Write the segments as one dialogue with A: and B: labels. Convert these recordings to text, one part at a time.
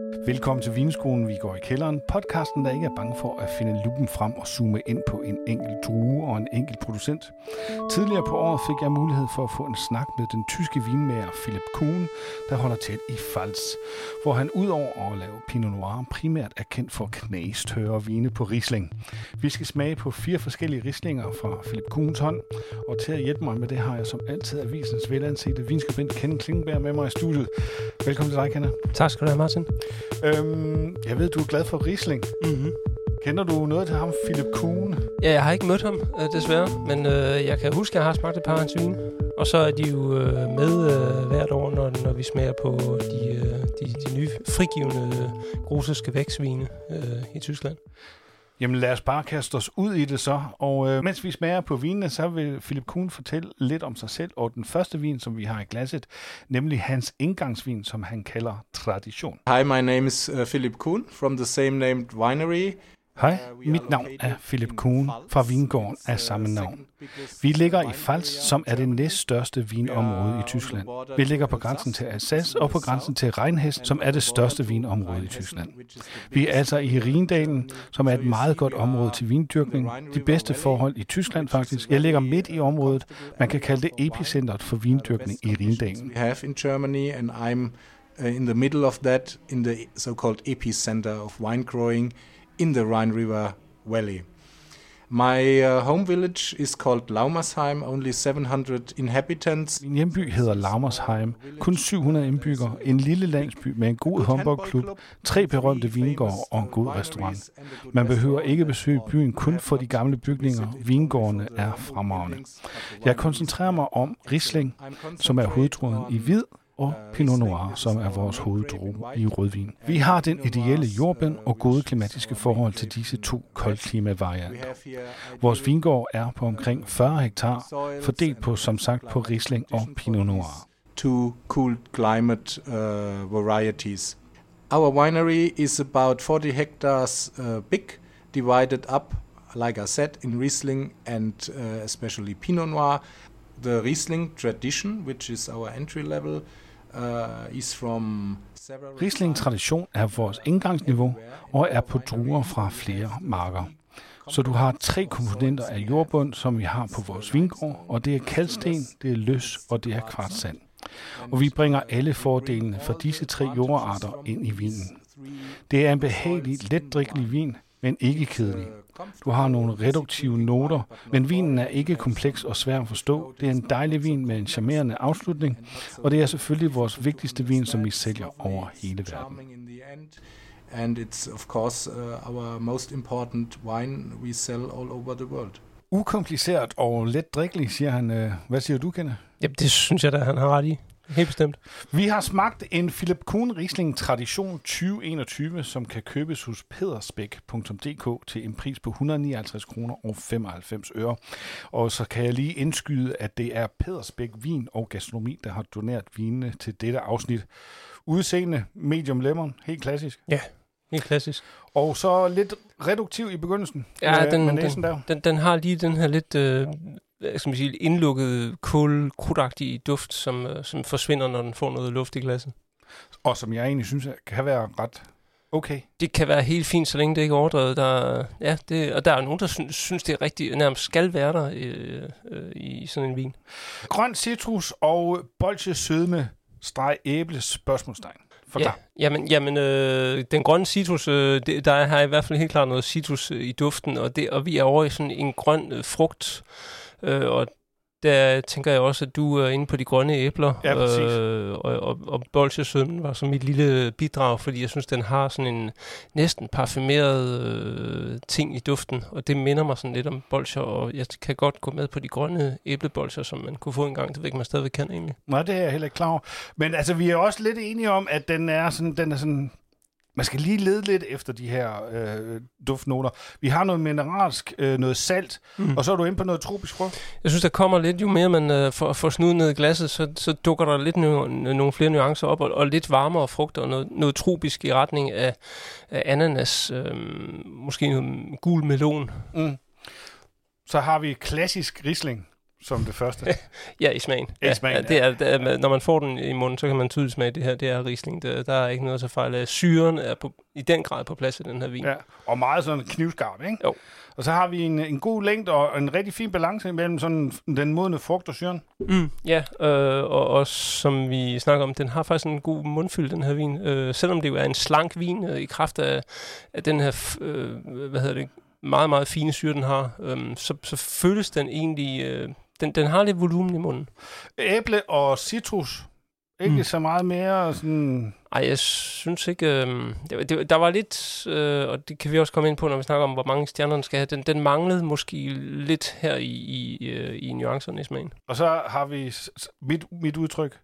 A: Velkommen til Vinskolen, vi går i kælderen. Podcasten, der ikke er bange for at finde lupen frem og zoome ind på en enkelt drue og en enkelt producent. Tidligere på året fik jeg mulighed for at få en snak med den tyske vinmager Philip Kuhn, der holder til i Pfalz, hvor han udover at lave Pinot Noir primært er kendt for knæstørre vine på Riesling. Vi skal smage på fire forskellige Rieslinger fra Philip Kuhns hånd, og til at hjælpe mig med det har jeg som altid avisens velansete vinskribent Ken Klingberg med mig i studiet. Velkommen til dig, Kenneth.
B: Tak skal du have, Martin.
A: Øhm, jeg ved, du er glad for Riesling.
B: Mm-hmm.
A: Kender du noget til ham, Philip Kuhn?
B: Ja, jeg har ikke mødt ham, øh, desværre. Men øh, jeg kan huske, at jeg har smagt et par af hans vine. Og så er de jo øh, med øh, hvert år, når, når vi smager på de, øh, de, de nye frigivende øh, grusiske vækstvine øh, i Tyskland.
A: Jamen lad os bare kaste os ud i det så. Og øh, mens vi smager på vinene, så vil Philip Kuhn fortælle lidt om sig selv og den første vin, som vi har i glasset, nemlig hans indgangsvin, som han kalder Tradition.
C: Hi, my name is uh, Philip Kuhn from the same named winery.
A: Hej, mit navn er Philip Kuhn fra vingården af samme navn. Vi ligger i Pfalz, som er det næststørste vinområde i Tyskland. Vi ligger på grænsen til Alsace og på grænsen til Rheinhessen, som er det største vinområde i Tyskland. Vi er altså i Rhindalen, som er et meget godt område til vindyrkning. De bedste forhold i Tyskland faktisk. Jeg ligger midt i området. Man kan kalde det epicentret for vindyrkning i Rhindalen.
C: We have in Germany, and I'm uh, in the middle of that, in the so-called epicenter of wine growing in the Rhine River Valley. My uh, home village is called Laumersheim, only 700 inhabitants.
A: Min hjemby hedder Laumersheim. Kun 700 indbyggere, en lille landsby med en god håndboldklub, tre berømte vingårde og en god restaurant. Man behøver ikke besøge byen kun for de gamle bygninger. Vingårdene er fremragende. Jeg koncentrerer mig om Riesling, som er hovedtråden i hvid, og Pinot Noir, som er vores hoveddrue i rødvin. Vi har den ideelle jordbund og gode klimatiske forhold til disse to koldklimavarianter. Vores vingård er på omkring 40 hektar, fordelt på, som sagt, på Riesling og Pinot Noir.
C: Two cool climate uh, varieties. Our winery is about 40 hectares uh, big, divided up, like I said, in Riesling and uh, especially Pinot Noir. The Riesling tradition, which is our entry level, Uh, is from
A: Riesling tradition er vores indgangsniveau og er på druer fra flere marker. Så du har tre komponenter af jordbund, som vi har på vores vingård, og det er kalksten, det er løs og det er kvartsand. Og vi bringer alle fordelene fra disse tre jordarter ind i vinen. Det er en behagelig, letdrikkelig vin, men ikke kedelig. Du har nogle reduktive noter, men vinen er ikke kompleks og svær at forstå. Det er en dejlig vin med en charmerende afslutning, og det er selvfølgelig vores vigtigste vin, som vi sælger over hele verden.
C: And it's of course uh, our most important wine we sell all over the world.
A: Ukompliceret og let drikkelig, siger han. Øh, Hvad siger du, Kenne?
B: Jamen, det synes jeg da, han har ret i. Helt bestemt.
A: Vi har smagt en Philip Kuhn Riesling Tradition 2021, som kan købes hos pedersbæk.dk til en pris på 159 kroner og 95 øre. Og så kan jeg lige indskyde, at det er Pedersbæk Vin og Gastronomi, der har doneret vinene til dette afsnit. Udseende medium lemon, helt klassisk.
B: Ja, helt klassisk.
A: Og så lidt reduktiv i begyndelsen.
B: Ja,
A: med,
B: den,
A: med
B: den,
A: der.
B: den, den har lige den her lidt... Øh, hvad skal man sige, indlukket, kul, krudtagtige duft, som, øh, som forsvinder, når den får noget luft i glasset.
A: Og som jeg egentlig synes kan være ret okay.
B: Det kan være helt fint, så længe det ikke er overdrevet. Der, ja, det, og der er nogen, der synes, synes, det er rigtig, nærmest skal være der øh, øh, i sådan en vin.
A: Grøn citrus og bolsje sødme, streg æble, spørgsmålstegn. Forklar.
B: Ja, jamen, jamen øh, den grønne citrus, øh, det, der har i hvert fald helt klart noget citrus øh, i duften, og, det, og vi er over i sådan en grøn øh, frugt, øh, og der tænker jeg også, at du er inde på de grønne æbler,
A: Ja, præcis.
B: øh, og, og, og bolsjesødmen var som mit lille bidrag, fordi jeg synes, den har sådan en næsten parfumeret øh, ting i duften, og det minder mig sådan lidt om bolsjer, og jeg kan godt gå med på de grønne æblebolsjer, som man kunne få engang. Det ved ikke, man stadigvæk kan egentlig.
A: Nej, det er jeg heller ikke klar over. Men altså, vi er også lidt enige om, at den er sådan, den er sådan man skal lige lede lidt efter de her øh, duftnoter. Vi har noget mineralsk, øh, noget salt, mm. og så er du inde på noget tropisk frugt.
B: Jeg synes, der kommer lidt, jo mere man øh, får, får snuden ned i glasset, så, så dukker der lidt nu, nogle flere nuancer op, og, og lidt varmere frugter, og noget, noget tropisk i retning af, af ananas, øh, måske noget gul melon.
A: Mm. Så har vi klassisk Riesling, som det første.
B: ja, i smagen.
A: I smagen,
B: ja, det er, det er, når man får den i munden, så kan man tydeligt smage, det her det er Riesling. Der, der er ikke noget så fejl af. Syren er på, i den grad på plads i den her vin.
A: Ja, og meget sådan knivskarp, ikke?
B: Jo.
A: Og så har vi en, en god længde og en rigtig fin balance mellem sådan den modne frugt og syren.
B: Mm, ja, øh, og, og som vi snakker om, den har faktisk en god mundfylde, den her vin. Øh, selvom det jo er en slank vin, øh, i kraft af, af den her, øh, hvad hedder det, meget, meget fine syre, den har, øh, så, så føles den egentlig... Øh, den, den har lidt volumen i munden.
A: Æble og citrus. Ikke mm. så meget mere sådan...
B: Ej, jeg synes ikke... Øh, det, det, der var lidt, øh, og det kan vi også komme ind på, når vi snakker om, hvor mange stjerner den skal have. Den, den manglede måske lidt her i, i, øh, i nuancerne i smagen.
A: Og så har vi mit, mit udtryk.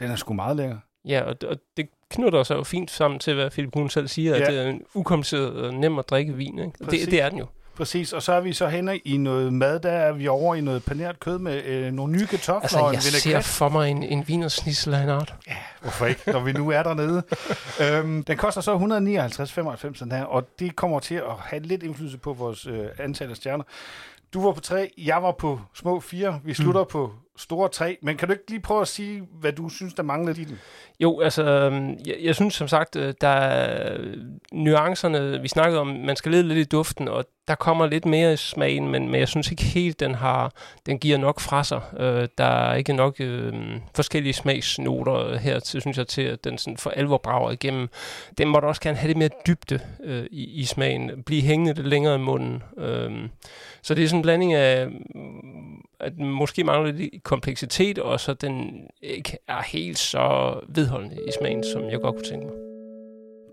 A: Den er sgu meget lækker.
B: Ja, og, og det knytter sig jo fint sammen til, hvad Philip Kuhn selv siger, ja. at det er en ukompliceret og nem at drikke vin. Ikke? Det, det er den jo.
A: Præcis, og så er vi så henne i noget mad, der er vi over i noget paneret kød med øh, nogle nye kartofler
B: altså,
A: og en
B: jeg ser for mig en, en vinersnitsel af en art.
A: Ja, hvorfor ikke, når vi nu er dernede. øhm, den koster så 159,95 den her, og det kommer til at have lidt indflydelse på vores øh, antal af stjerner. Du var på tre, jeg var på små fire. Vi slutter mm. på store tre. Men kan du ikke lige prøve at sige, hvad du synes, der manglede i den?
B: Jo, altså, øhm, jeg, jeg synes som sagt, øh, der er nuancerne, vi snakkede om, man skal lede lidt i duften, og der kommer lidt mere i smagen, men, men jeg synes ikke helt, den har, den giver nok fra sig. Øh, der er ikke nok øh, forskellige smagsnoter her, til, synes jeg, til at den sådan for alvor brager igennem. Den måtte også gerne have lidt mere dybde øh, i, i smagen, blive hængende lidt længere i munden. Øh, så det er sådan en blanding af, at måske mangler lidt kompleksitet, og så den ikke er helt så vedholdende i smagen, som jeg godt kunne tænke mig.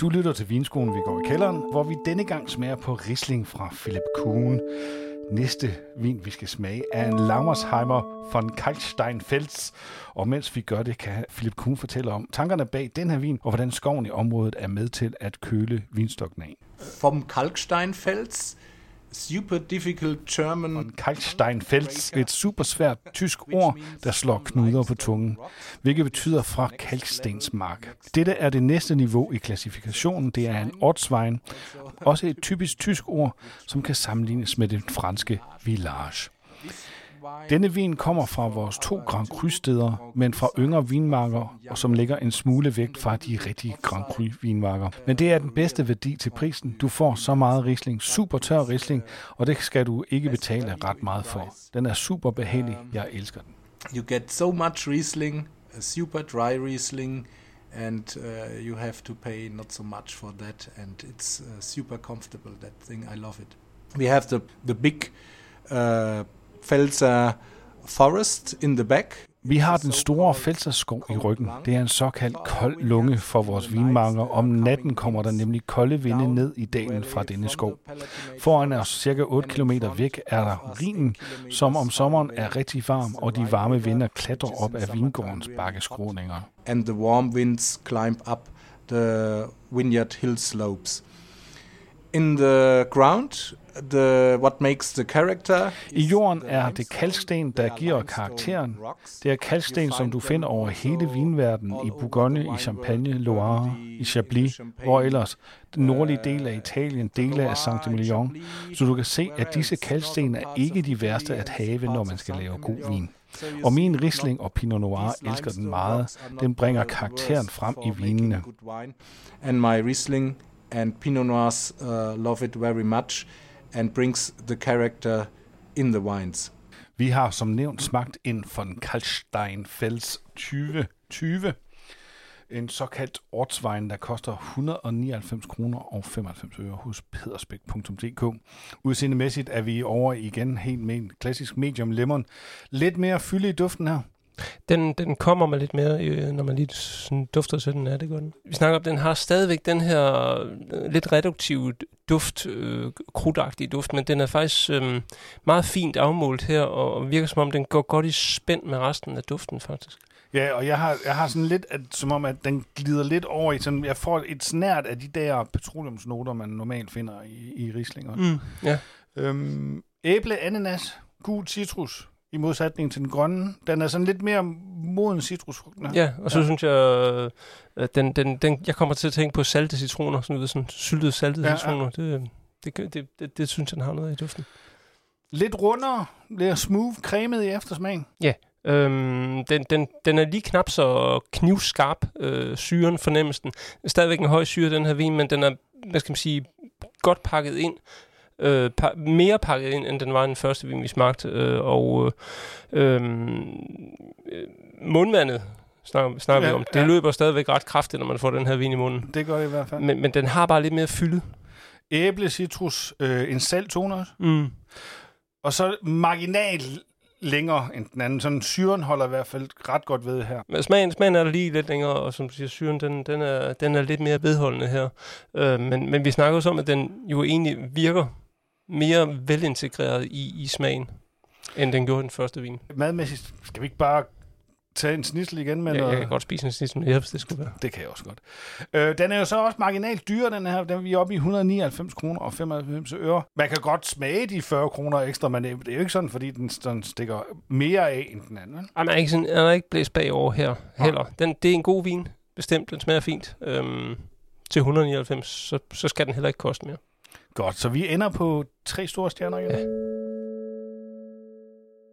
A: Du lytter til Vinskolen, vi går i kælderen, hvor vi denne gang smager på Riesling fra Philip Kuhn. Næste vin, vi skal smage, er en Laumersheimer von Kalkstein Fels. Og mens vi gør det, kan Philip Kuhn fortælle om tankerne bag den her vin, og hvordan skoven i området er med til at køle vinstokken af.
C: Vom Kalkstein Fels super difficult German...
A: Kalksteinfels, et super svært tysk ord, der slår knuder på tungen, hvilket betyder fra kalkstensmark. Dette er det næste niveau i klassifikationen. Det er en ortsvejen, også et typisk tysk ord, som kan sammenlignes med den franske village. Denne vin kommer fra vores to Grand Cru-steder, men fra yngre vinmarker, og som ligger en smule væk fra de rigtige Grand Cru-vinmarker. Men det er den bedste værdi til prisen. Du får så meget Riesling, super tør Riesling, og det skal du ikke betale ret meget for. Den er super behagelig. Jeg elsker den.
C: You get so much Riesling, a super dry Riesling, and uh, you have to pay not so much for that, and it's uh, super comfortable. That thing, I love it. We have the the big uh, Pfälzer Forest in the back.
A: Vi har den store Pfälzerskov i ryggen. Det er en såkaldt kold lunge for vores vinmarker. Om natten kommer der nemlig kolde vinde ned i dalen fra denne skov. Foran os cirka 8 km væk er der Rhinen, som om sommeren er rigtig varm, og de varme vinder klatrer op af vingårdens bakkeskråninger.
C: And the warm winds climb up the vineyard hill slopes. In the ground the, what makes the character.
A: I jorden er det kalksten, der giver karakteren. Det er kalksten, som du finder over hele vinverdenen, i Bourgogne, i Champagne, Loire, i Chablis, hvor ellers den nordlige del af Italien, dele af Saint-Emilion. Så du kan se, at disse kalksten er ikke de værste at have, når man skal lave god vin. Og min Riesling og Pinot Noir elsker den meget. Den bringer karakteren frem i vinene.
C: And my Riesling and Pinot Noirs uh, love it very much and brings the character in the wines.
A: Vi har som nævnt smagt en von Kalkstein Fels 2020. En såkaldt ortsvejen, der koster 199 kroner og 95 øre hos pedersbæk.dk. Udseendemæssigt er vi over igen helt med en klassisk medium lemon. Lidt mere fylde i duften her.
B: Den, den kommer med lidt mere, øh, når man lige sådan dufter til den. Ja, det gør den. Vi snakker om, den har stadigvæk den her øh, lidt reduktive duft, øh, krudtagtige duft, men den er faktisk øh, meget fint afmålt her, og, og virker som om, den går godt i spænd med resten af duften, faktisk.
A: Ja, og jeg har, jeg har sådan lidt, at, som om, at den glider lidt over i sådan, jeg får et snært af de der petroleumsnoter, man normalt finder i, i rislinger.
B: Mm, ja.
A: Øhm, æble, ananas, gul citrus, i modsætning til den grønne. Den er sådan lidt mere moden citrusfrugten.
B: Ja, og så ja. synes jeg, at den, den, den, jeg kommer til at tænke på salte citroner, sådan, ved, sådan syltede saltede ja, citroner. Ja. Det, det, det, det, det, synes jeg, den har noget i duften.
A: Lidt rundere, lidt smooth, cremet i eftersmagen.
B: Ja, Øhm, den, den, den er lige knap så knivskarp, øh, syren fornemmelsen. Stadigvæk en høj syre, den her vin, men den er, hvad skal man sige, godt pakket ind. Øh, pa- mere pakket ind, end den var den første vin, vi smagte. Øh, og øh, øh, mundvandet snakker, snakker ja, vi om. Det ja. løber stadigvæk ret kraftigt, når man får den her vin i munden.
A: Det gør det i hvert fald.
B: Men, men den har bare lidt mere fylde.
A: Æble, citrus, øh, en salttone også.
B: Mm.
A: Og så marginal længere end den anden. Sådan syren holder i hvert fald ret godt ved her.
B: Men smagen, smagen er der lige lidt længere, og som du siger, syren den, den, er, den er lidt mere vedholdende her. Øh, men, men vi snakker også om, at den jo egentlig virker mere velintegreret i, i smagen, end den gjorde den første vin.
A: Madmæssigt skal vi ikke bare tage en snitsel igen med
B: ja. Jeg kan godt spise en snitsel mere, hvis det skulle være.
A: Det kan jeg også godt. Øh, den er jo så også marginalt dyre, den her. Den er vi oppe i 199 kroner og 95 øre. Man kan godt smage de 40 kroner ekstra, men det er jo ikke sådan, fordi den, den stikker mere af end den anden.
B: Ej, man er ikke, sådan, er ikke blæst bagover her heller. Den, det er en god vin, bestemt. Den smager fint. Øhm, til 199, så, så skal den heller ikke koste mere.
A: Godt, så vi ender på tre store stjerner igen.
B: Ja.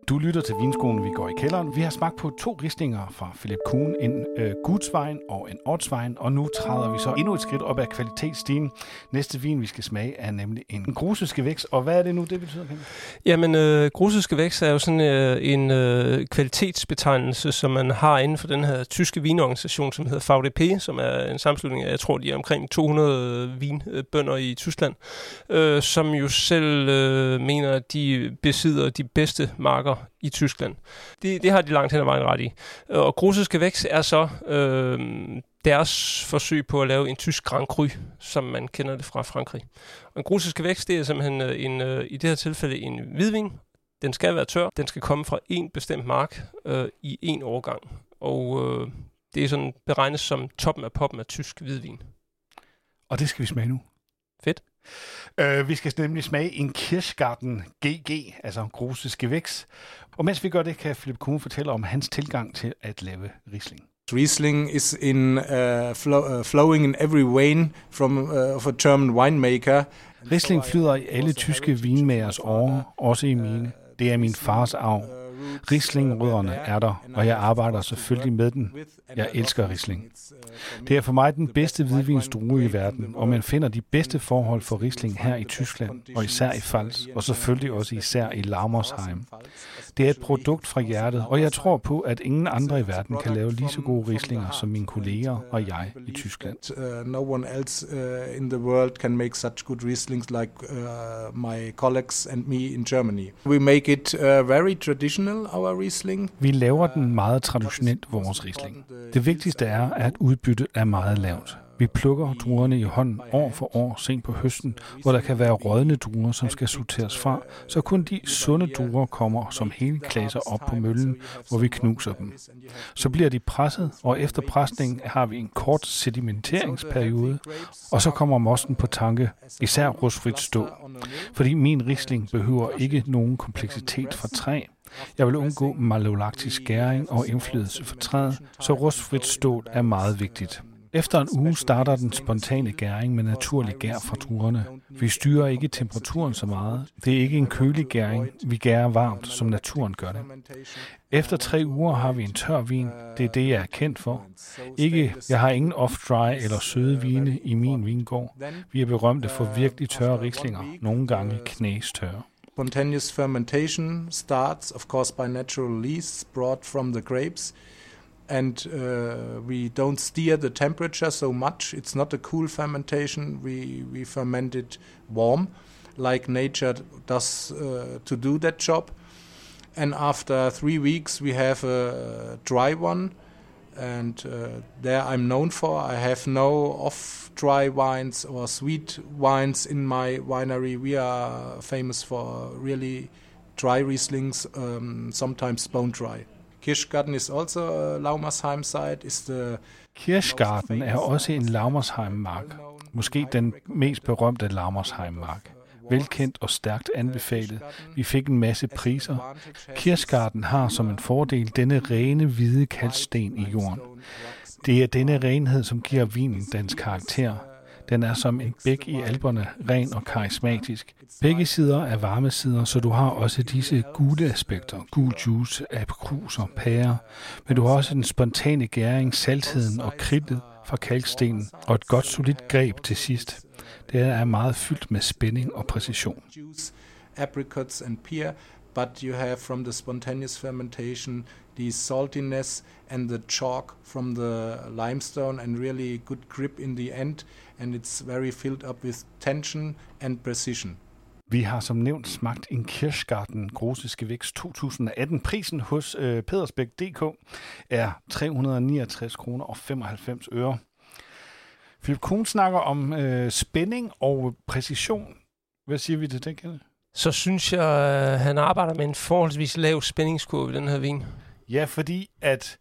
A: Du lytter til Vinskolen, vi går i kælderen. Vi har smagt på to rislinger fra Philip Kuhn, en øh, Gudsvejen og en Ortsvejen, og nu træder vi så endnu et skridt op ad kvalitetsstigen. Næste vin, vi skal smage, er nemlig en grusiske vækst. Og hvad er det nu, det betyder, Henrik?
B: Jamen, øh, grusiske vækst er jo sådan øh, en øh, kvalitetsbetegnelse, som man har inden for den her tyske vinorganisation, som hedder VDP, som er en sammenslutning af, jeg tror, de er omkring 200 øh, vinbønder i Tyskland, øh, som jo selv øh, mener, at de besidder de bedste marker i Tyskland. Det, det har de langt hen ad vejen ret i. Og Grusiske Vækst er så øh, deres forsøg på at lave en tysk Grand Cru, som man kender det fra Frankrig. Og en Grusiske Vækst, det er simpelthen øh, en, øh, i det her tilfælde en hvidvin. Den skal være tør. Den skal komme fra en bestemt mark øh, i en årgang. Og øh, det er sådan beregnes som toppen af poppen af tysk hvidvin.
A: Og det skal vi smage nu.
B: Fedt.
A: Uh, vi skal nemlig smage en Kirschgarten GG, altså grusiske vækst. Og mens vi gør det, kan Philip Kuhn fortælle om hans tilgang til at lave Riesling.
C: Riesling is in uh, flow, uh, flowing in every vein from uh, of a German winemaker.
A: Riesling flyder i alle tyske vinmagers åre, også i mine. Det er min fars arv. Rieslingrødderne er der, og jeg arbejder selvfølgelig med den. Jeg elsker Riesling. Det er for mig den bedste hvidvinsdrue i verden, og man finder de bedste forhold for Riesling her i Tyskland, og især i Pfalz, og selvfølgelig også især i Laumersheim. Det er et produkt fra hjertet, og jeg tror på, at ingen andre i verden kan lave lige så gode Rieslinger som mine kolleger og jeg i Tyskland.
C: Uh, no one else uh, in the world can make such good Rieslings like uh, my colleagues and me in Germany. We make it very traditional, our Riesling.
A: Vi laver den meget traditionelt, vores Riesling. Det vigtigste er, at udbyttet er meget lavt. Vi plukker druerne i hånden år for år sent på høsten, hvor der kan være rådne druer, som skal sorteres fra, så kun de sunde druer kommer som hele klasser op på møllen, hvor vi knuser dem. Så bliver de presset, og efter presningen har vi en kort sedimenteringsperiode, og så kommer mosten på tanke, især rustfrit stå. Fordi min risling behøver ikke nogen kompleksitet fra træ, jeg vil undgå malolaktisk skæring og indflydelse for træet, så rustfrit stål er meget vigtigt. Efter en uge starter den spontane gæring med naturlig gær fra druerne. Vi styrer ikke temperaturen så meget. Det er ikke en kølig gæring. Vi gærer varmt, som naturen gør det. Efter tre uger har vi en tør vin. Det er det, jeg er kendt for. Ikke, jeg har ingen off-dry eller søde vine i min vingård. Vi er berømte for virkelig tørre rikslinger, nogle gange knæstørre.
C: Spontaneous fermentation starts, of course, by natural yeast brought from the grapes. And uh, we don't steer the temperature so much. It's not a cool fermentation. We we ferment it warm, like nature does uh, to do that job. And after three weeks, we have a dry one, and uh, there I'm known for. I have no off dry wines or sweet wines in my winery. We are famous for really dry Rieslings, um, sometimes bone dry. Kirschgarten is also äh, a Laumersheim site. Is the äh,
A: Kirschgarten er også en Laumersheim-mark. Måske den mest berømte Laumersheim-mark. Velkendt og stærkt anbefalet. Vi fik en masse priser. Kirschgarten har som en fordel denne rene hvide kalksten i jorden. Det er denne renhed, som giver vinen dens karakter. Den er som en bæk i alberne, ren og karismatisk. Begge sider er varme sider, så du har også disse gule aspekter. Gul juice, aprikoser, pærer. Men du har også den spontane gæring, saltheden og kridtet fra kalkstenen, og et godt solidt greb til sidst. Det er meget fyldt med spænding og præcision.
C: Apricots and pear, but you have from the spontaneous fermentation the saltiness and the chalk from the limestone and really good grip in the end and it's very filled up with tension and precision.
A: Vi har som nævnt smagt en Kirschgarten Grosiske Vækst 2018. Prisen hos øh, Pedersbæk.dk er 369 kroner og 95 øre. Philip Kuhn snakker om øh, spænding og præcision. Hvad siger vi til det, Kjell?
B: Så synes jeg, at han arbejder med en forholdsvis lav spændingskurve i den her vin.
A: Ja, fordi at...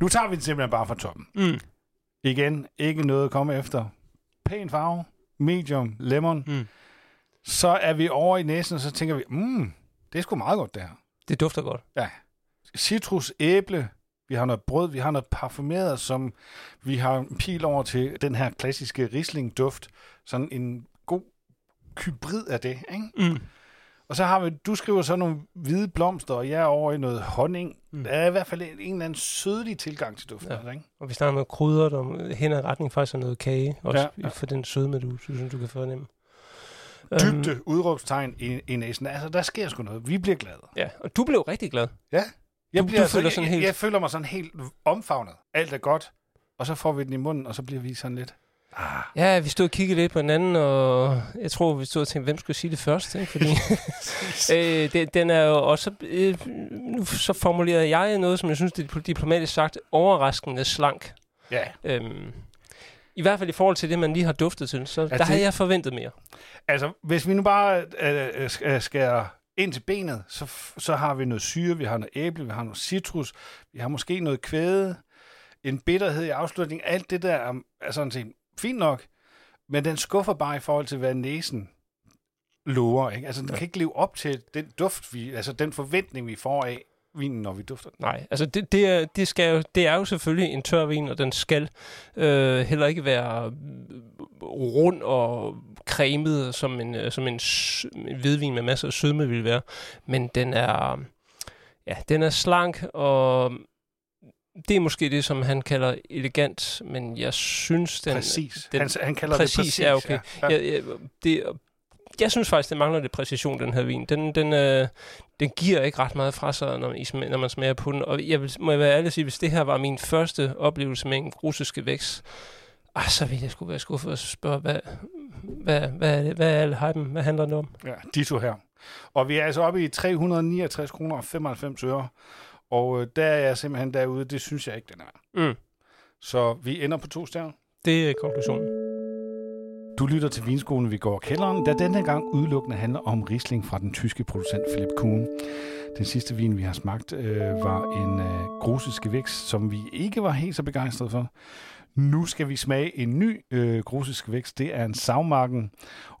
A: Nu tager vi den simpelthen bare fra toppen.
B: Mm.
A: Igen, ikke noget at komme efter. Pæn farve, medium, lemon.
B: Mm.
A: Så er vi over i næsen, og så tænker vi, mm, det er sgu meget godt, det her.
B: Det dufter godt.
A: Ja. Citrus, æble, vi har noget brød, vi har noget parfumeret, som vi har pil over til den her klassiske Riesling-duft. Sådan en god hybrid af det, ikke?
B: Mm.
A: Og så har vi, du skriver så nogle hvide blomster, og jeg er over i noget honning.
B: Mm.
A: Der er i hvert fald en, en eller anden sødlig tilgang til duften,
B: Ja.
A: ikke?
B: Og vi snakker med krydder, der hen ad retning faktisk er noget kage. Også
A: Ja,
B: ja, for den sødme, du synes, du kan fornemme.
A: Dybde,
B: Øhm,
A: udråbstegn i, i næsen. Altså, der sker sgu noget. Vi bliver glade.
B: ja, og du blev rigtig glad.
A: Ja. Jeg,
B: Du-
A: bliver,
B: du føler sådan
A: jeg,
B: helt-
A: jeg, jeg føler mig sådan helt omfavnet. Alt er godt. Og så får vi den i munden, og så bliver vi sådan lidt... Ah,
B: Ja, vi stod og kiggede lidt på hinanden, og jeg tror, vi stod og tænkte, hvem skulle sige det først? Ikke? Fordi øh, det, den er jo også... Øh, nu så formulerede jeg noget, som jeg synes, det er diplomatisk sagt, overraskende slank.
A: ja.
B: Øhm, I hvert fald i forhold til det, man lige har duftet til, så ja, der havde jeg forventet mere.
A: Altså, hvis vi nu bare øh, øh, øh, skærer ind til benet, så, så har vi noget syre, vi har noget æble, vi har noget citrus, vi har måske noget kvæde, en bitterhed i afslutningen. Alt det der er, er sådan set fint nok, men den skuffer bare i forhold til, hvad næsen lover. Ikke? Altså, den kan ikke leve op til den duft, vi, altså den forventning, vi får af vinen, når vi dufter den.
B: Nej, altså det, det, er, det, skal jo, det er jo selvfølgelig en tør vin, og den skal øh, heller ikke være mm, rund og cremet, som en, øh, som en, en hvidvin med masser af sødme vil være. Men den er, ja, den er slank, og det er måske det, som han kalder elegant, men jeg synes, den...
A: præcis.
B: den-
A: han, han kalder
B: præcis,
A: det præcis.
B: ja, okay.
A: Ja.
B: Jeg, jeg, det, jeg synes faktisk, det mangler lidt præcision, den her vin. Den, den, øh, den giver ikke ret meget fra sig, når, I når man smager på den. Og jeg vil, må jeg være ærlig sige, hvis det her var min første oplevelse med en russiske vækst, ah, så ville jeg skulle være skuffet og spørge, hvad, hvad, hvad, er det, hvad er alle hypen? Hvad handler det om?
A: Ja, ditto her. Og vi er altså oppe i 369 kroner og 95 øre. Og øh, der er jeg simpelthen derude, det synes jeg ikke, den er.
B: Mm.
A: Så vi ender på to stjerner.
B: Det er konklusionen.
A: Du lytter til Vinskolen, vi går kælderen, der denne gang udelukkende handler om Riesling fra den tyske producent Philip Kuhn. Den sidste vin, vi har smagt, øh, var en øh, grusiske vækst, som vi ikke var helt så begejstrede for. Nu skal vi smage en ny øh, grusisk vækst. Det er en Savmarken,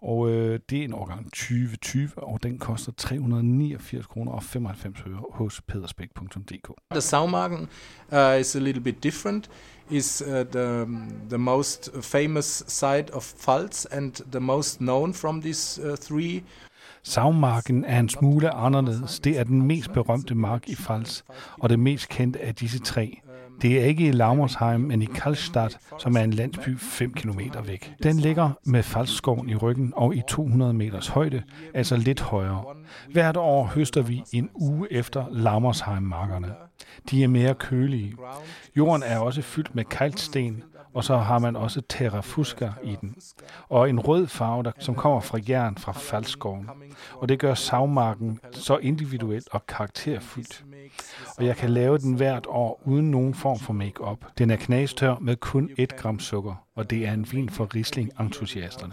A: og øh, det er en årgang 2020, og den koster 389 kroner og 95 øre hos pedersbæk.dk.
C: The Saumagen uh, is a little bit different. Is uh, the the most famous site of Pfalz and the most known from these uh, three.
A: Savmarken er en smule anderledes. Det er den mest berømte mark i Pfalz, og det mest kendte af disse tre. Det er ikke i Laumersheim, men i Karlstadt, som er en landsby 5 km væk. Den ligger med Pfalzskoven i ryggen og i 200 meters højde, altså lidt højere. Hvert år høster vi en uge efter Laumersheim-markerne. De er mere kølige. Jorden er også fyldt med kalksten, og så har man også terrafuska i den. Og en rød farve, der, som kommer fra jern fra faldskoven. Og det gør savmarken så individuel og karakterfyldt. Og jeg kan lave den hvert år uden nogen form for make-up. Den er knastør med kun 1 gram sukker, og det er en vin for Riesling-entusiasterne.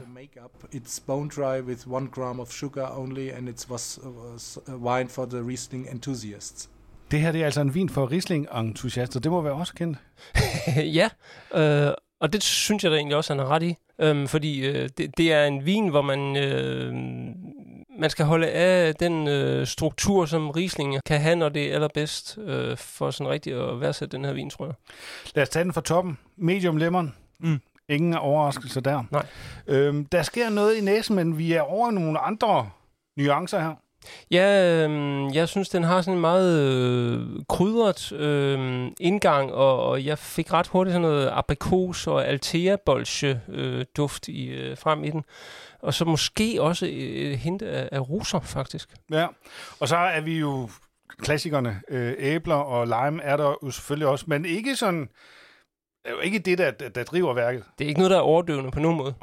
C: It's bone dry with one gram of sugar only, and it was, wine for the Riesling enthusiasts.
A: Det her det er altså en vin for Riesling-entusiaster. Det må være også kendt.
B: ja, øh, og det synes jeg da egentlig også, han har ret i. Øhm, fordi øh, det, det er en vin, hvor man, øh, man skal holde af den øh, struktur, som Riesling kan have, når det er allerbedst, øh, for sådan rigtigt at værdsætte den her vin, tror jeg.
A: Lad os tage den fra toppen. Medium lemon.
B: Mm.
A: Ingen overraskelse der.
B: Nej.
A: Øhm, der sker noget i næsen, men vi er over nogle andre nuancer her.
B: Ja, øh, jeg synes, den har sådan en meget øh, krydret øh, indgang, og, og jeg fik ret hurtigt sådan noget aprikos og altea bolsje øh, duft i, øh, frem i den. Og så måske også et hint af, af roser, faktisk.
A: Ja, og så er vi jo klassikerne. Øh, æbler og lime er der jo selvfølgelig også, men ikke sådan... Det er jo ikke det, der, der, driver værket.
B: Det er ikke noget, der er overdøvende på nogen måde.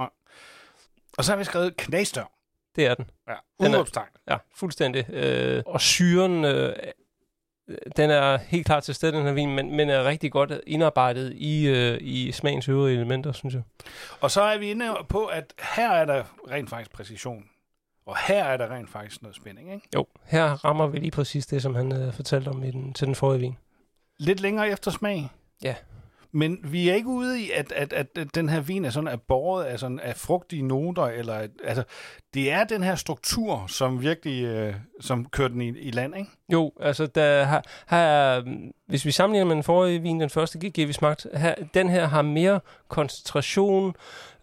A: Og så har vi skrevet knastør.
B: Det er den.
A: Ja, udråbstegn.
B: Ja, fuldstændig. Øh, og syren, øh, den er helt klart til stede, den her vin, men, men er rigtig godt indarbejdet i, øh, i smagens øvrige elementer, synes jeg.
A: Og så er vi inde på, at her er der rent faktisk præcision. Og her er der rent faktisk noget spænding, ikke?
B: Jo, her rammer vi lige præcis det, som han øh, fortalte om i den, til den forrige vin.
A: Lidt længere eftersmag.
B: Ja.
A: Men vi er ikke ude i, at, at, at, at den her vin er sådan er båret af, sådan, af frugtige noter, eller at, altså, det er den her struktur, som virkelig, øh, som kører den i, i land, ikke?
B: Jo, altså, der har, har, hvis vi sammenligner med den forrige vin, den første GG, vi smagte, her, den her har mere koncentration,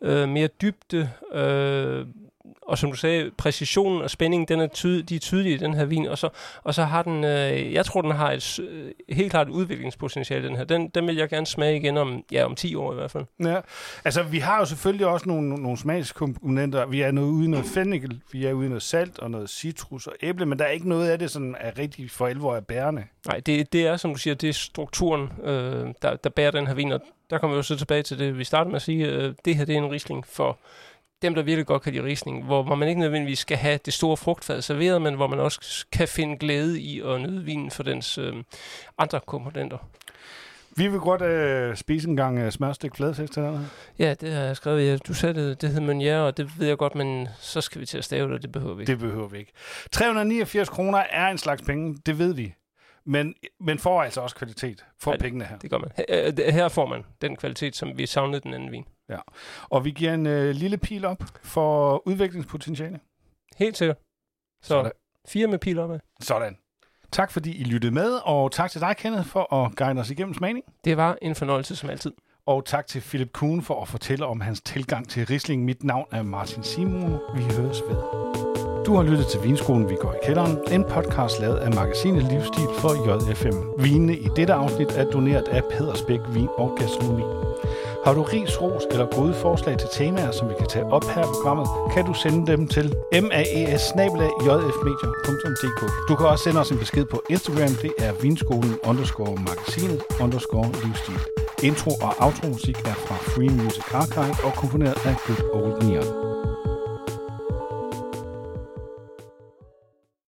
B: øh, mere dybde, øh, og som du sagde, præcisionen og spændingen, den er tyd, de er tydelige i den her vin, og så, og så har den, øh, jeg tror, den har et øh, helt klart udviklingspotentiale, den her. Den, den vil jeg gerne smage igen om, ja, om 10 år i hvert fald.
A: Ja, altså vi har jo selvfølgelig også nogle, nogle smagskomponenter. Vi er noget ude i noget fennikel, vi er ude i noget salt og noget citrus og æble, men der er ikke noget af det, sådan er rigtig for alvor er bærende.
B: Nej, det, det er, som du siger, det er strukturen, øh, der, der bærer den her vin, og der kommer vi jo så tilbage til det, vi startede med at sige, øh, det her det er en risling for dem, der virkelig godt kan lide risling, hvor, hvor man ikke nødvendigvis skal have det store frugtfad serveret, men hvor man også kan finde glæde i at nyde vinen for dens øh, andre komponenter.
A: Vi vil godt øh, spise en gang øh, smørstik fladfisk til her.
B: Ja, det har jeg skrevet. Ja, du sagde det, det hed Meunier, og det ved jeg godt, men så skal vi til at stave det, og det behøver vi ikke.
A: Det behøver vi ikke. 389 kroner er en slags penge, det ved vi. Men, men får altså også kvalitet for
B: Ja,
A: pengene her.
B: Det gør man. Her, øh, her får man den kvalitet, som vi savnede den anden vin.
A: Og vi giver en øh, lille pil op for udviklingspotentiale.
B: Helt sikkert. Så
A: Sådan.
B: fire med pil opad.
A: Sådan. Tak fordi I lyttede med, og tak til dig, Kenneth, for at guide os igennem smagning.
B: Det var en fornøjelse som altid.
A: Og tak til Philip Kuhn for at fortælle om hans tilgang til Riesling. Mit navn er Martin Simon. Vi høres ved. Du har lyttet til Vinskolen, vi går i kælderen. En podcast lavet af magasinet Livsstil for JFM. Vinene i dette afsnit er doneret af Pedersbæk Vin og Gastronomi. Har du ris, ros eller gode forslag til temaer, som vi kan tage op her i programmet, kan du sende dem til maes Du kan også sende os en besked på Instagram. Det er vinskolen underscore magasinet underscore livsstil. Intro og outro musik er fra Free Music Archive og komponeret af Good Old Neon.